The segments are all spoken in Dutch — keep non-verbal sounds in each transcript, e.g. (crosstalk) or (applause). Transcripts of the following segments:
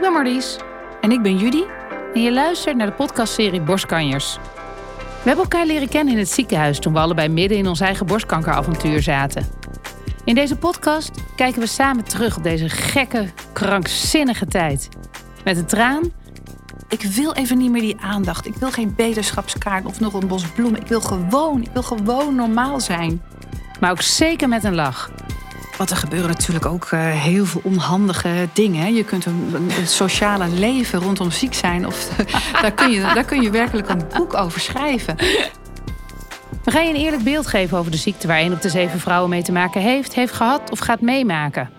Ik ben Marlies En ik ben Judy. en je luistert naar de podcastserie Borstkanjers. We hebben elkaar leren kennen in het ziekenhuis toen we allebei midden in ons eigen borstkankeravontuur zaten. In deze podcast kijken we samen terug op deze gekke, krankzinnige tijd. Met een traan, Ik wil even niet meer die aandacht. Ik wil geen beterschapskaart of nog een bos bloemen. Ik wil gewoon, ik wil gewoon normaal zijn. maar ook zeker met een lach. Want er gebeuren natuurlijk ook eh, heel veel onhandige dingen. Je kunt een, een- een sociale leven rondom ziek zijn. Of, (laughs) daar, kun je, daar kun je werkelijk een boek over schrijven. We gaan je een eerlijk beeld geven over de ziekte waar één op de zeven vrouwen mee te maken heeft, heeft gehad of gaat meemaken.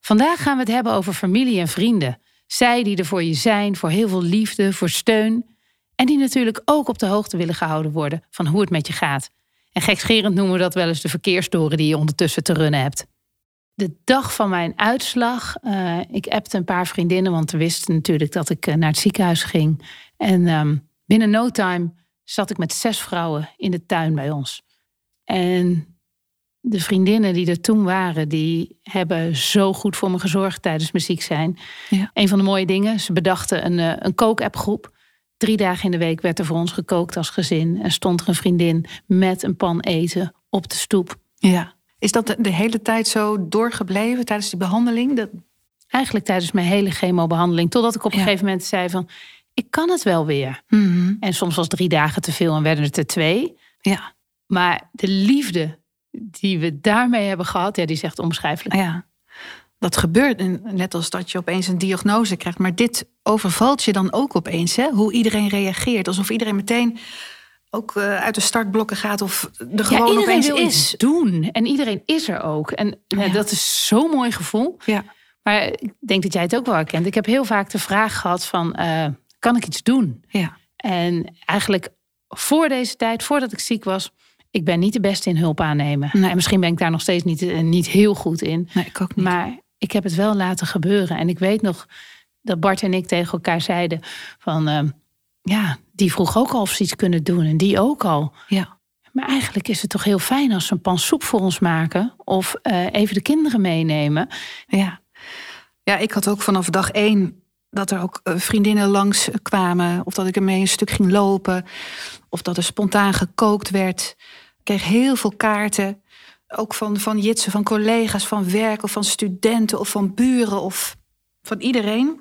Vandaag gaan we het hebben over familie en vrienden. Zij die er voor je zijn, voor heel veel liefde, voor steun. En die natuurlijk ook op de hoogte willen gehouden worden van hoe het met je gaat. En gekscherend noemen we dat wel eens de verkeerstoren die je ondertussen te runnen hebt. De dag van mijn uitslag, eh, ik appte een paar vriendinnen, want ze wisten natuurlijk dat ik eh, naar het ziekenhuis ging. En ehm, binnen no time zat ik met zes vrouwen in de tuin bij ons. En de vriendinnen die er toen waren, die hebben zo goed voor me gezorgd tijdens mijn ziek zijn. Ja. Een van de mooie dingen, ze bedachten een, eh, een kookappgroep. Drie dagen in de week werd er voor ons gekookt als gezin. En stond er een vriendin met een pan eten op de stoep. Ja. Is dat de, hele tijd zo doorgebleven tijdens die behandeling? Dat, Eigenlijk tijdens mijn hele chemobehandeling. Totdat ik op een Ja. gegeven moment zei van, ik kan het wel weer. Mhm. En soms was drie dagen te veel en werden het er twee. Ja. Maar de liefde die we daarmee hebben gehad, ja, die is echt onbeschrijfelijk. Ja, dat gebeurt net als dat je opeens een diagnose krijgt. Maar dit overvalt je dan ook opeens, hè? hoe iedereen reageert. Alsof iedereen meteen ook eh, uit de startblokken gaat of Ja, gewoon iedereen opeens wil is. iets doen en iedereen is er ook. En nou, Ja. dat is zo'n mooi gevoel. Ja. Maar ik denk dat jij het ook wel herkent. Ik heb heel vaak de vraag gehad van, eh, kan ik iets doen? Ja. En eigenlijk voor deze tijd, voordat ik ziek was, ik ben niet de beste in hulp aannemen. Nee. En misschien ben ik daar nog steeds niet, eh, niet heel goed in. Nee, ik ook niet. Maar ik heb het wel laten gebeuren. En ik weet nog dat Bart en ik tegen elkaar zeiden van... ehm, ja, die vroeg ook al of ze iets kunnen doen. En die ook al. ja. Maar eigenlijk is het toch heel fijn als ze een pan soep voor ons maken. Of eh, even de kinderen meenemen. Ja. ja, ik had ook vanaf dag één dat er ook eh, vriendinnen langs kwamen. Of dat ik ermee een stuk ging lopen. Of dat er spontaan gekookt werd. Ik kreeg heel veel kaarten. Ook van, van jitsen, van collega's, van werk of van studenten of van buren of van iedereen.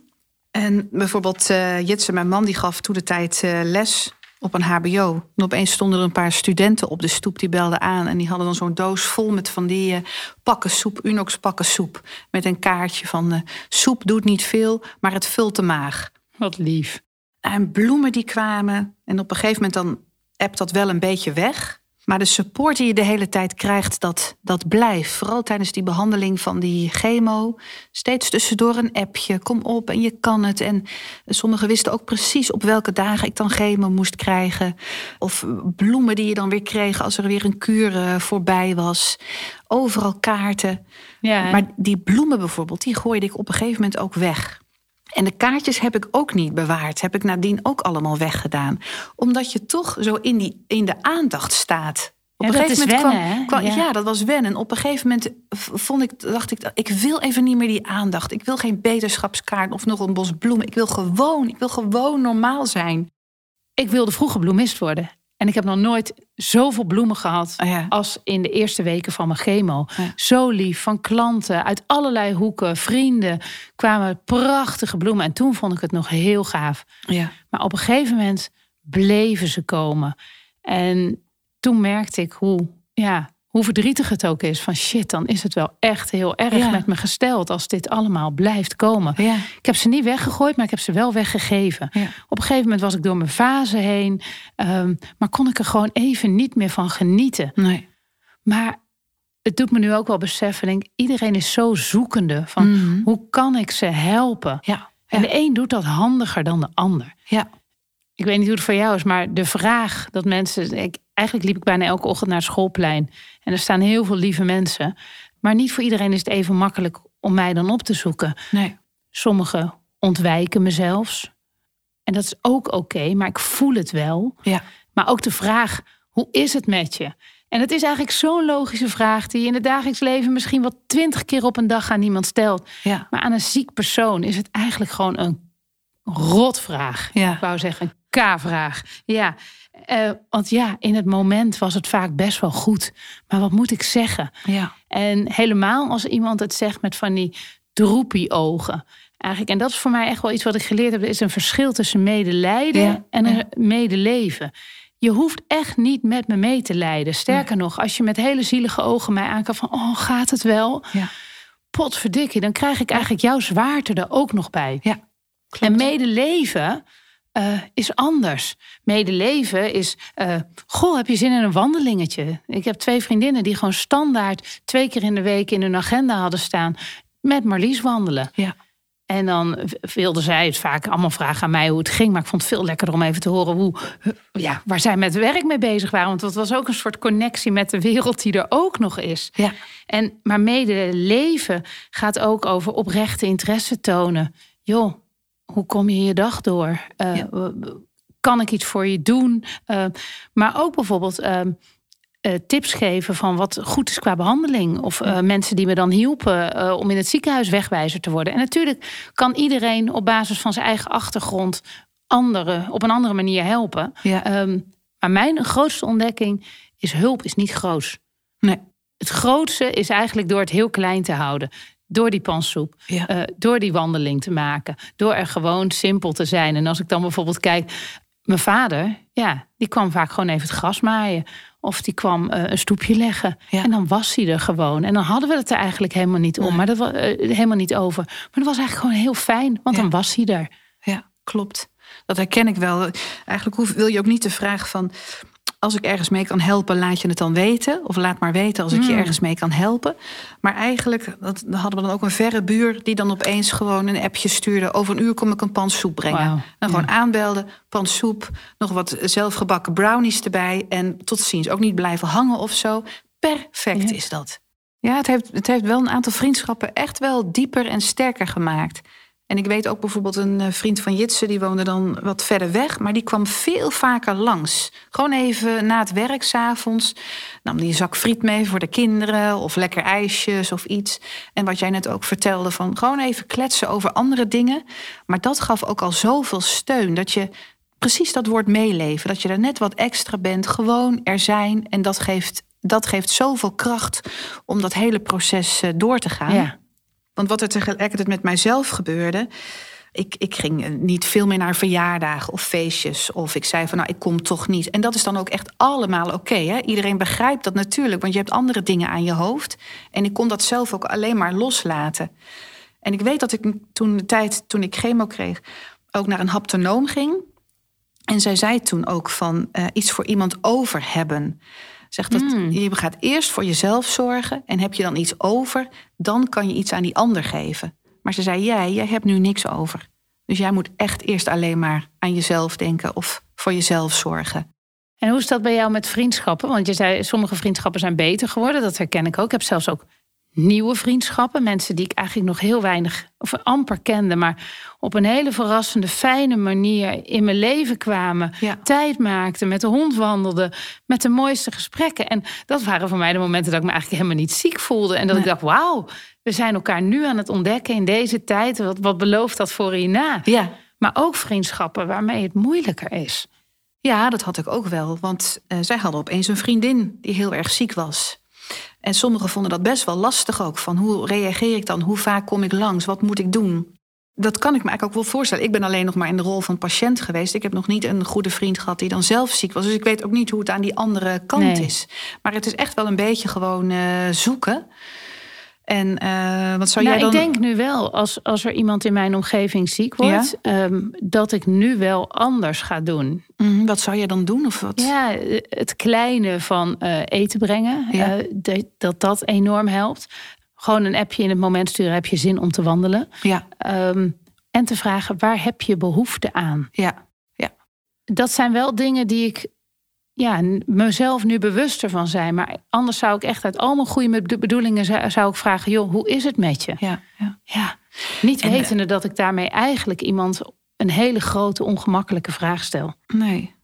En bijvoorbeeld eh Jitse, mijn man, die gaf toen de tijd eh, les op een HBO. En opeens stonden er een paar studenten op de stoep die belden aan. En die hadden dan zo'n doos vol met van die eh, pakken soep, Unox pakken soep. Met een kaartje van soep doet niet veel, maar het vult de maag. Wat lief. En bloemen die kwamen. En op een gegeven moment dan ebt dat wel een beetje weg. Maar de support die je de hele tijd krijgt, dat, dat blijft. Vooral tijdens die behandeling van die chemo. Steeds tussendoor een appje. Kom op en je kan het. En sommigen wisten ook precies op welke dagen ik dan chemo moest krijgen. Of bloemen die je dan weer kreeg als er weer een kuur eh, voorbij was. Overal kaarten. Ja, Maar die bloemen bijvoorbeeld, die gooide ik op een gegeven moment ook weg. En de kaartjes heb ik ook niet bewaard. Heb ik nadien ook allemaal weggedaan. Omdat je toch zo in, die, in de aandacht staat. Op Ja, dat is wennen, kwam- Ja. ja. dat was wennen. Op een gegeven moment vond ik, dacht ik, ik wil even niet meer die aandacht. Ik wil geen beterschapskaart of nog een bos bloemen. Ik wil gewoon, ik wil gewoon normaal zijn. ik wilde vroeger bloemist worden. En ik heb nog nooit zoveel bloemen gehad ja. als in de eerste weken van mijn chemo. Ja. Zo lief, van klanten uit allerlei hoeken, vrienden, kwamen prachtige bloemen. En toen vond ik het nog heel gaaf. Ja. Maar op een gegeven moment bleven ze komen. En toen merkte ik hoe, ja, hoe verdrietig het ook is. Van shit, dan is het wel echt heel erg Ja. met me gesteld als dit allemaal blijft komen. Ja. Ik heb ze niet weggegooid, maar ik heb ze wel weggegeven. Ja. Op een gegeven moment was ik door mijn fase heen, ehm, maar kon ik er gewoon even niet meer van genieten. Nee. Maar het doet me nu ook wel beseffen, denk, iedereen is zo zoekende van Mhm. hoe kan ik ze helpen? Ja. En de een doet dat handiger dan de ander. Ja. Ik weet niet hoe het voor jou is, maar de vraag dat mensen. Ik, eigenlijk liep ik bijna elke ochtend naar het schoolplein. En er staan heel veel lieve mensen. Maar niet voor iedereen is het even makkelijk om mij dan op te zoeken. Nee. Sommigen ontwijken me zelfs. En dat is ook oké, maar ik voel het wel. Ja. Maar ook de vraag: hoe is het met je? En het is eigenlijk zo'n logische vraag die je in het dagelijks leven misschien wel twintig keer op een dag aan iemand stelt. Ja. Maar aan een ziek persoon is het eigenlijk gewoon een rotvraag. Ja. Ik wou zeggen een K-vraag. Ja, eh, want ja, in het moment was het vaak best wel goed. Maar wat moet ik zeggen? Ja. En helemaal als iemand het zegt met van die droepie-ogen. Eigenlijk, en dat is voor mij echt wel iets wat ik geleerd heb. Er is een verschil tussen medelijden Ja, en ja. medeleven. Je hoeft echt niet met me mee te lijden. Sterker nog, als je met hele zielige ogen mij aankijkt van... oh, gaat het wel? Ja. Potverdikkie, dan krijg ik eigenlijk jouw zwaarte er ook nog bij. Ja. En medeleven eh, is anders. Medeleven is, eh, goh, heb je zin in een wandelingetje? Ik heb twee vriendinnen die gewoon standaard twee keer in de week in hun agenda hadden staan met Marlies wandelen. Ja. En dan wilden zij het vaak allemaal vragen aan mij hoe het ging. Maar ik vond het veel lekkerder om even te horen hoe, ja, waar zij met werk mee bezig waren. Want dat was ook een soort connectie met de wereld die er ook nog is. Ja. En, maar medeleven gaat ook over oprechte interesse tonen. Joh, hoe kom je je dag door? Uh, Ja. Kan ik iets voor je doen? Uh, maar ook bijvoorbeeld uh, tips geven van wat goed is qua behandeling. Of mensen die me dan hielpen om in het ziekenhuis wegwijzer te worden. En natuurlijk kan iedereen op basis van zijn eigen achtergrond anderen op een andere manier helpen. Ja. Um, maar mijn grootste ontdekking is hulp is niet groot. Nee. Het grootste is eigenlijk door het heel klein te houden. Door die pansoep, Ja. uh, door die wandeling te maken, door er gewoon simpel te zijn. En als ik dan bijvoorbeeld kijk, mijn vader, ja, die kwam vaak gewoon even het gras maaien. Of die kwam uh, een stoepje leggen. Ja. En dan was hij er gewoon. En dan hadden we het er eigenlijk helemaal niet om. Nee. Maar dat was uh, helemaal niet over. Maar dat was eigenlijk gewoon heel fijn, want Ja. dan was hij er. Ja, klopt. Dat herken ik wel. Eigenlijk hoef, wil je ook niet de vraag van... als ik ergens mee kan helpen, laat je het dan weten. Of laat maar weten als ik je Mm. ergens mee kan helpen. Maar eigenlijk dat, hadden we dan ook een verre buur... die dan opeens gewoon een appje stuurde... over een uur kom ik een pan soep brengen. Dan gewoon ja. aanbelden, pan soep... nog wat zelfgebakken brownies erbij... en tot ziens. Ook niet blijven hangen of zo. Perfect Ja. is dat. Ja, het heeft, het heeft wel een aantal vriendschappen... echt wel dieper en sterker gemaakt... En ik weet ook bijvoorbeeld een eh, vriend van Jitsen, die woonde dan wat verder weg, maar die kwam veel vaker langs. Gewoon even na het werk, s'avonds. Nam die een zak friet mee voor de kinderen, of lekker ijsjes of iets. En wat jij net ook vertelde, van gewoon even kletsen over andere dingen. Maar dat gaf ook al zoveel steun, dat je precies dat woord meeleven, dat je er net wat extra bent, gewoon er zijn. En dat geeft, dat geeft zoveel kracht om dat hele proces eh, door te gaan. Ja. Want wat er tegelijkertijd met mijzelf gebeurde. Ik, ik ging eh, niet veel meer naar verjaardagen of feestjes. Of ik zei van nou, ik kom toch niet. En dat is dan ook echt allemaal oké. hè? Iedereen begrijpt dat natuurlijk, want je hebt andere dingen aan je hoofd. En ik kon dat zelf ook alleen maar loslaten. En ik weet dat ik toen de tijd, toen ik chemo kreeg, ook naar een haptonoom ging. En zij zei toen ook van eh, iets voor iemand over hebben. Zegt dat Mm. je gaat eerst voor jezelf zorgen en heb je dan iets over, dan kan je iets aan die ander geven. Maar ze zei: jij, jij hebt nu niks over. Dus jij moet echt eerst alleen maar aan jezelf denken of voor jezelf zorgen. En hoe is dat bij jou met vriendschappen? Want je zei, sommige vriendschappen zijn beter geworden. Dat herken ik ook. Ik heb zelfs ook nieuwe vriendschappen. Mensen die ik eigenlijk nog heel weinig of amper kende. Maar op een hele verrassende, fijne manier in mijn leven kwamen. Ja. Tijd maakten, met de hond wandelden. Met de mooiste gesprekken. En dat waren voor mij de momenten dat ik me eigenlijk helemaal niet ziek voelde. En dat ik dacht, wauw, we zijn elkaar nu aan het ontdekken in deze tijd. Wat, wat belooft dat voor hierna? Ja. Maar ook vriendschappen waarmee het moeilijker is. Ja, dat had ik ook wel. Want eh, zij hadden opeens een vriendin die heel erg ziek was. En sommigen vonden dat best wel lastig ook. Van hoe reageer ik dan? Hoe vaak kom ik langs? Wat moet ik doen? Dat kan ik me eigenlijk ook wel voorstellen. Ik ben alleen nog maar in de rol van patiënt geweest. Ik heb nog niet een goede vriend gehad die dan zelf ziek was. Dus ik weet ook niet hoe het aan die andere kant Nee. is. Maar het is echt wel een beetje gewoon eh, zoeken. En eh, wat zou nou, jij dan... Ik denk nu wel, als, als er iemand in mijn omgeving ziek wordt, ehm, dat ik nu wel anders ga doen. Mhm, wat zou jij dan doen? Of wat? Ja, het kleine van eh, eten brengen, Ja. eh, dat, dat dat enorm helpt. Gewoon een appje in het moment sturen, heb je zin om te wandelen? Ja, Ehm, en te vragen, waar heb je behoefte aan? ja, Dat zijn wel dingen die ik ja, mezelf nu bewuster van zijn. Maar anders zou ik echt uit al mijn goede be- bedoelingen zou, ik vragen, joh, hoe is het met je? ja, ja. Ja, niet En, eh, wetende dat ik daarmee eigenlijk iemand een hele grote ongemakkelijke vraag stel. Nee.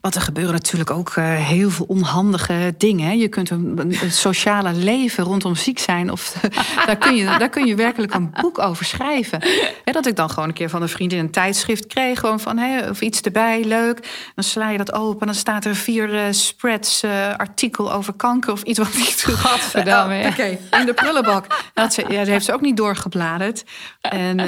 Want er gebeuren natuurlijk ook uh, heel veel onhandige dingen. Je kunt een, een sociale leven rondom ziek zijn. Of, (laughs) daar, kun je, daar kun je werkelijk een boek over schrijven. Dat ik dan gewoon een keer van een vriendin een tijdschrift kreeg. Gewoon van, hey, of iets erbij, leuk. Dan sla je dat open en dan staat er vier uh, spreads uh, artikel over kanker of iets wat ik toen Gadverdamme, oh, Oké, in de prullenbak. Dat, ze, ja, dat heeft ze ook niet doorgebladerd. En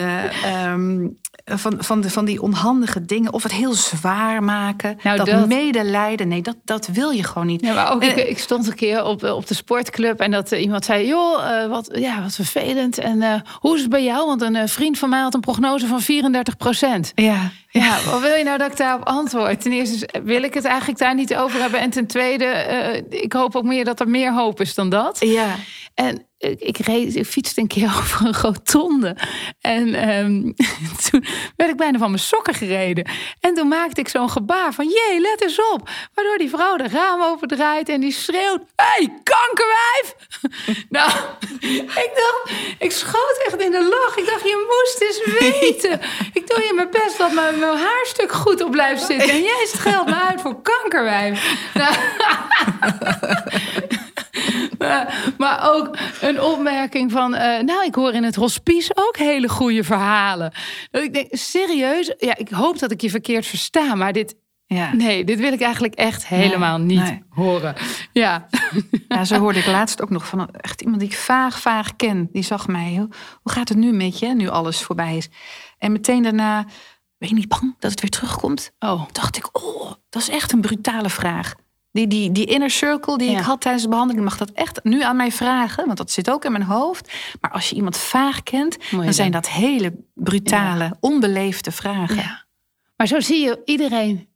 um, van, van, de, van die onhandige dingen. Of het heel zwaar maken. Nou, dat, medelijden. Nee, dat, dat wil je gewoon niet. Ja, maar ook, ik, ik, stond een keer op, op de sportclub. En dat iemand zei: Joh, uh, wat, ja, wat vervelend. En hoe is het bij jou? Want een vriend van mij had een prognose van 34 procent. Ja. Ja, wat wil je nou dat ik daarop antwoord? Ten eerste wil ik het eigenlijk daar niet over hebben. En ten tweede, ik hoop ook meer dat er meer hoop is dan dat. Ja. En ik, reed, ik fietste een keer (laughs) over een rotonde. En um, (laughs) toen werd ik bijna van mijn sokken gereden. En toen maakte ik zo'n gebaar van... jee, let eens op. Waardoor die vrouw de raam opendraait en die schreeuwt... Hé, hey, kankerwijf! (laughs) nou, ik dacht... Ik schoot echt in de lach. Ik dacht, je moest eens weten. ik doe je mijn best dat mijn, mijn haarstuk goed op blijft zitten. En jij scheldt me uit voor kankerwijf. Nou, (laughs) maar, ook een opmerking van... Uh, nou, ik hoor in het hospice ook hele goede verhalen. Ik denk, serieus? Ja, ik hoop dat ik je verkeerd versta, maar dit... Ja. Nee, dit wil ik eigenlijk echt helemaal niet horen. Ja. ja, zo hoorde ik laatst ook nog van echt iemand die ik vaag, vaag ken. Die zag mij, hoe gaat het nu met je, nu alles voorbij is? En meteen daarna, ben je niet bang dat het weer terugkomt? Oh. Dacht ik, oh, dat is echt een brutale vraag. Die, die, die inner circle die ik had tijdens de behandeling, mag dat echt nu aan mij vragen, want dat zit ook in mijn hoofd. Maar als je iemand vaag kent, dan zijn dat hele brutale, onbeleefde vragen. Maar zo zie je, iedereen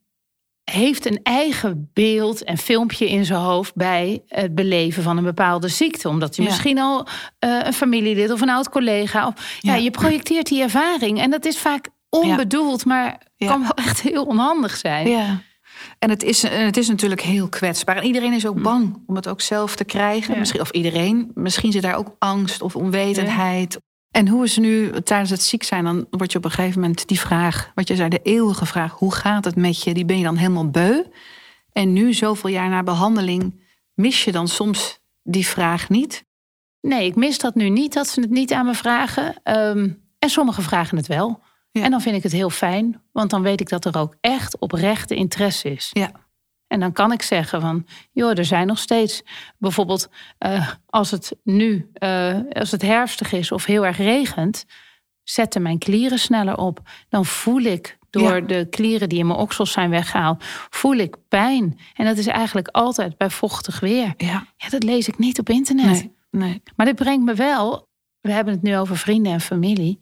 heeft een eigen beeld en filmpje in zijn hoofd bij het beleven van een bepaalde ziekte. Omdat je misschien al uh, een familielid of een oud collega. Of, ja, je projecteert die ervaring. En dat is vaak onbedoeld, maar kan wel echt heel onhandig zijn. Ja. En het is, het is natuurlijk heel kwetsbaar. En iedereen is ook mm. bang om het ook zelf te krijgen. Misschien, of iedereen. Misschien zit daar ook angst of onwetendheid. En hoe is nu tijdens het ziek zijn? Dan word je op een gegeven moment die vraag, wat je zei, de eeuwige vraag: hoe gaat het met je? Die ben je dan helemaal beu. En nu, zoveel jaar na behandeling, mis je dan soms die vraag niet? Nee, ik mis dat nu niet, dat ze het niet aan me vragen. Ehm, en sommigen vragen het wel. En dan vind ik het heel fijn, want dan weet ik dat er ook echt oprechte interesse is. Ja. En dan kan ik zeggen van, joh, er zijn nog steeds bijvoorbeeld uh, als het nu, uh, als het herfstig is of heel erg regent, zetten mijn klieren sneller op. Dan voel ik door de klieren die in mijn oksels zijn weggehaald, voel ik pijn. En dat is eigenlijk altijd bij vochtig weer. Ja, ja dat lees ik niet op internet. Nee, nee. Maar dit brengt me wel, we hebben het nu over vrienden en familie.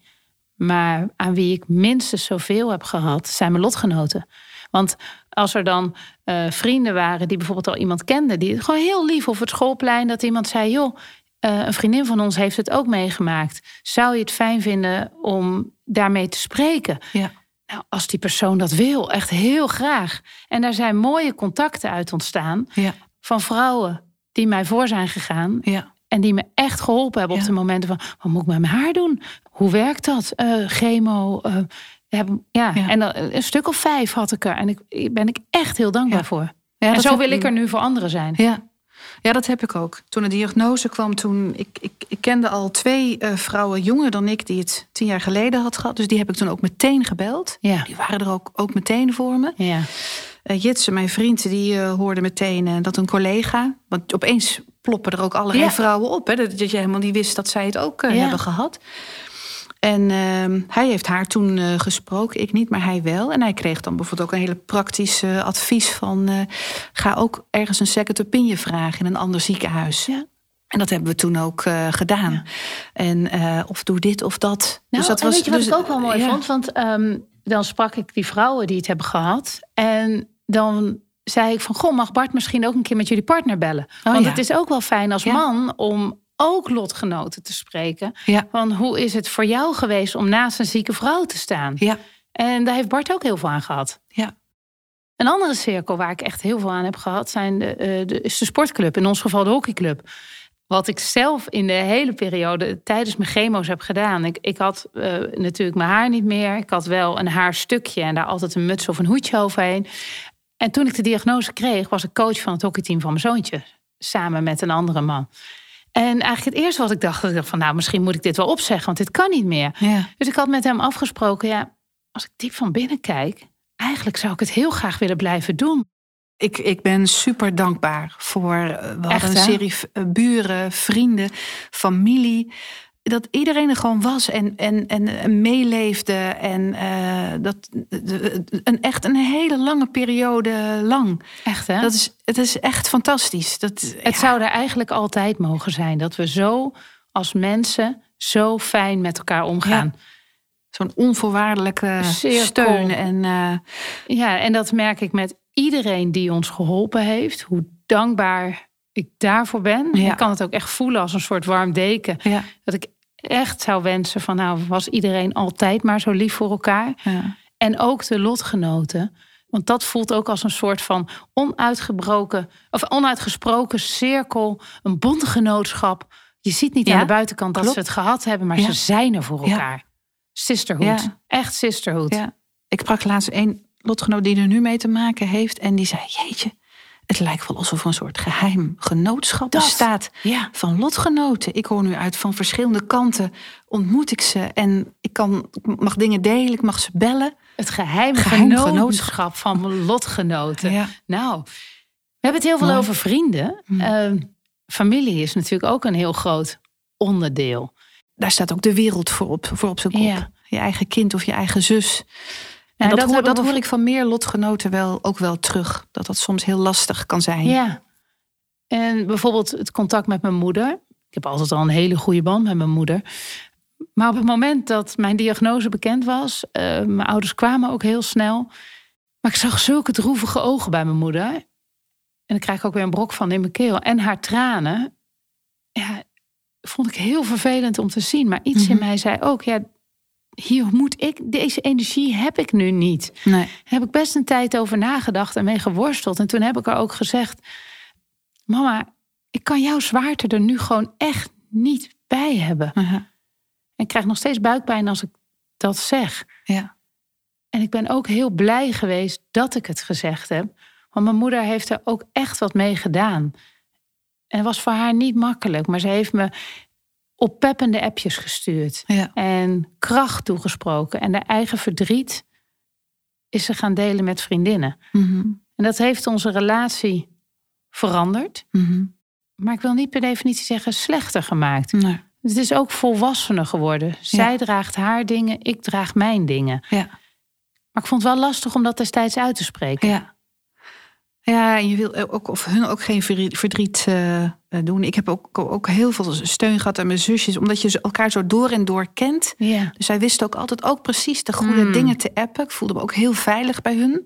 Maar aan wie ik minstens zoveel heb gehad, zijn mijn lotgenoten. Want als er dan uh, vrienden waren die bijvoorbeeld al iemand kenden, die gewoon heel lief op het schoolplein, dat iemand zei: joh, uh, een vriendin van ons heeft het ook meegemaakt. Zou je het fijn vinden om daarmee te spreken? Ja. Nou, als die persoon dat wil, echt heel graag. En daar zijn mooie contacten uit ontstaan ja. van vrouwen die mij voor zijn gegaan. Ja. En die me echt geholpen hebben op de momenten van... wat moet ik met mijn haar doen? Hoe werkt dat? Uh, chemo, uh, hebben, ja. en dan, een stuk of vijf had ik er. En ik ben ik echt heel dankbaar voor. Ja, en zo wil ik er nu voor anderen zijn. Ja. Ja, dat heb ik ook. Toen de diagnose kwam, toen ik, ik, ik kende al twee uh, vrouwen jonger dan ik die het tien jaar geleden had gehad. Dus die heb ik toen ook meteen gebeld. Ja. Die waren er ook, ook meteen voor me. Ja. Uh, Jitse, mijn vriend, die uh, hoorde meteen dat een collega. Want opeens ploppen er ook allerlei vrouwen op. Hè, dat, dat je helemaal niet wist dat zij het ook hebben gehad. En uh, hij heeft haar toen uh, gesproken, ik niet, maar hij wel. En hij kreeg dan bijvoorbeeld ook een hele praktische advies van... Uh, ga ook ergens een second opinion vragen in een ander ziekenhuis. Ja. En dat hebben we toen ook uh, gedaan. Ja. En of doe dit of dat. Nou, dus dat was, weet je wat dus, ik ook wel mooi vond? Want um, dan sprak ik die vrouwen die het hebben gehad. En dan zei ik van, goh, mag Bart misschien ook een keer met jullie partner bellen? Oh, Want het is ook wel fijn als man om ook lotgenoten te spreken. Ja. Van hoe is het voor jou geweest om naast een zieke vrouw te staan? Ja. En daar heeft Bart ook heel veel aan gehad. Ja. Een andere cirkel waar ik echt heel veel aan heb gehad, zijn de, de, is de sportclub. In ons geval de hockeyclub. Wat ik zelf in de hele periode tijdens mijn chemo's heb gedaan. Ik, ik had uh, natuurlijk mijn haar niet meer. Ik had wel een haarstukje en daar altijd een muts of een hoedje overheen. En toen ik de diagnose kreeg, was ik coach van het hockeyteam van mijn zoontje. Samen met een andere man. En eigenlijk het eerste wat ik dacht, ik dacht van nou, misschien moet ik dit wel opzeggen, want dit kan niet meer. Ja. Dus ik had met hem afgesproken, ja, als ik diep van binnen kijk, eigenlijk zou ik het heel graag willen blijven doen. Ik, ik ben super dankbaar voor. eh, We Echt, een serie v- buren, vrienden, familie. Dat iedereen er gewoon was en, en, en, meeleefde. En eh, dat een, echt een hele lange periode lang. Echt hè? Dat is, het is echt fantastisch. Dat, Het ja, zou er eigenlijk altijd mogen zijn dat we zo als mensen zo fijn met elkaar omgaan. Zo'n onvoorwaardelijke Cirkel. steun. En eh, Ja, en dat merk ik met iedereen die ons geholpen heeft. Hoe dankbaar ik daarvoor ben. Ja. Ik kan het ook echt voelen als een soort warm deken. ja, Dat ik echt zou wensen van nou was iedereen altijd maar zo lief voor elkaar. ja, En ook de lotgenoten. Want dat voelt ook als een soort van onuitgebroken of onuitgesproken cirkel, een bondgenootschap. Je ziet niet aan de buitenkant dat ze het gehad hebben, maar ze zijn er voor elkaar. Sisterhood. Echt sisterhood. Ik sprak laatst een lotgenoot die er nu mee te maken heeft. En die zei, jeetje, het lijkt wel alsof er een soort geheim genootschap bestaat. Ja. Van lotgenoten. Ik hoor nu uit van verschillende kanten. Ontmoet ik ze en ik, kan, ik mag dingen delen, ik mag ze bellen. Het Geheim genootschap van lotgenoten. Ja. Nou, we hebben het heel veel Mooi. over vrienden. Mm. Ehm, familie is natuurlijk ook een heel groot onderdeel. Daar staat ook de wereld voor op, voor op zijn kop. Ja. Je eigen kind of je eigen zus. En dat, dat hoor ik van meer lotgenoten wel, ook wel terug. Dat dat soms heel lastig kan zijn. Ja. En bijvoorbeeld het contact met mijn moeder. Ik heb altijd al een hele goede band met mijn moeder. Maar op het moment dat mijn diagnose bekend was, eh, mijn ouders kwamen ook heel snel. Maar ik zag zulke droevige ogen bij mijn moeder. En dan krijg ik ook weer een brok van in mijn keel. En haar tranen. Ja, vond ik heel vervelend om te zien. Maar iets in Mhm. mij zei ook, ja, hier moet ik, deze energie heb ik nu niet. Nee. Daar heb ik best een tijd over nagedacht en mee geworsteld. En toen heb ik er ook gezegd: Mama, ik kan jouw zwaarte er nu gewoon echt niet bij hebben. En ik krijg nog steeds buikpijn als ik dat zeg. Ja. En ik ben ook heel blij geweest dat ik het gezegd heb. Want mijn moeder heeft er ook echt wat mee gedaan. En het was voor haar niet makkelijk, maar ze heeft me oppeppende appjes gestuurd Ja. en kracht toegesproken. En haar eigen verdriet is ze gaan delen met vriendinnen. Mhm. En dat heeft onze relatie veranderd. Mhm. Maar ik wil niet per definitie zeggen slechter gemaakt. Nee. Het is ook volwassener geworden. Zij Ja. draagt haar dingen, ik draag mijn dingen. Ja. Maar ik vond het wel lastig om dat destijds uit te spreken. Ja. Ja, en je wil ook of hun ook geen verdriet- eh, eh, doen. Ik heb ook, ook heel veel steun gehad aan mijn zusjes, omdat je ze elkaar zo door en door kent. Ja. Dus zij wisten ook altijd ook precies de goede Mm. dingen te appen. Ik voelde me ook heel veilig bij hun.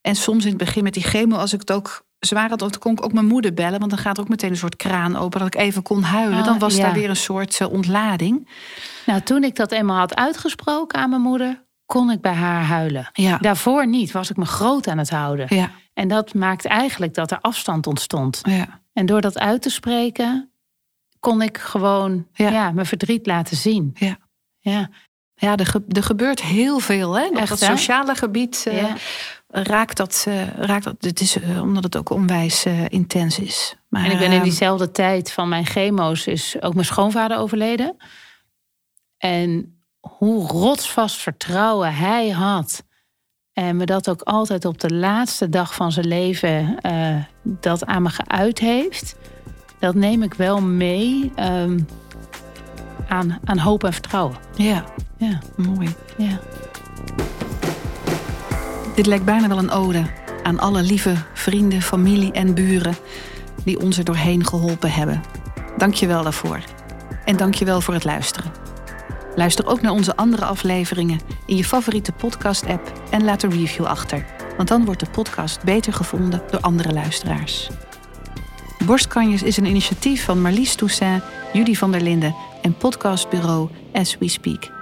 En soms in het begin met die chemo, als ik het ook zwaar had, dan kon ik ook mijn moeder bellen. Want dan gaat er ook meteen een soort kraan open dat ik even kon huilen. Oh, dan was ja. daar weer een soort eh, ontlading. Nou, toen ik dat eenmaal had uitgesproken aan mijn moeder, kon ik bij haar huilen. Ja, Daarvoor niet, was ik me groot aan het houden. ja, En dat maakt eigenlijk dat er afstand ontstond. ja. En door dat uit te spreken, kon ik gewoon Ja. mijn verdriet laten zien. Ja. Ja. Ja, er, ge- er gebeurt heel veel. Hè? Op Echt, dat hè? sociale gebied eh, raakt, dat, eh, raakt dat. Het is eh, omdat het ook onwijs intens is. Maar, En ik ben in eh, diezelfde tijd van mijn chemo's is ook mijn schoonvader overleden. En hoe rotsvast vertrouwen hij had. En me dat ook altijd op de laatste dag van zijn leven eh, dat aan me geuit heeft. Dat neem ik wel mee ehm, aan, aan hoop en vertrouwen. Ja, Ja, mooi. ja. Dit lijkt bijna wel een ode aan alle lieve vrienden, familie en buren die ons er doorheen geholpen hebben. Dank je wel daarvoor. En dank je wel voor het luisteren. Luister ook naar onze andere afleveringen in je favoriete podcast-app en laat een review achter. Want dan wordt de podcast beter gevonden door andere luisteraars. Borstkanjes is een initiatief van Marlies Toussaint, Judy van der Linden en podcastbureau As We Speak.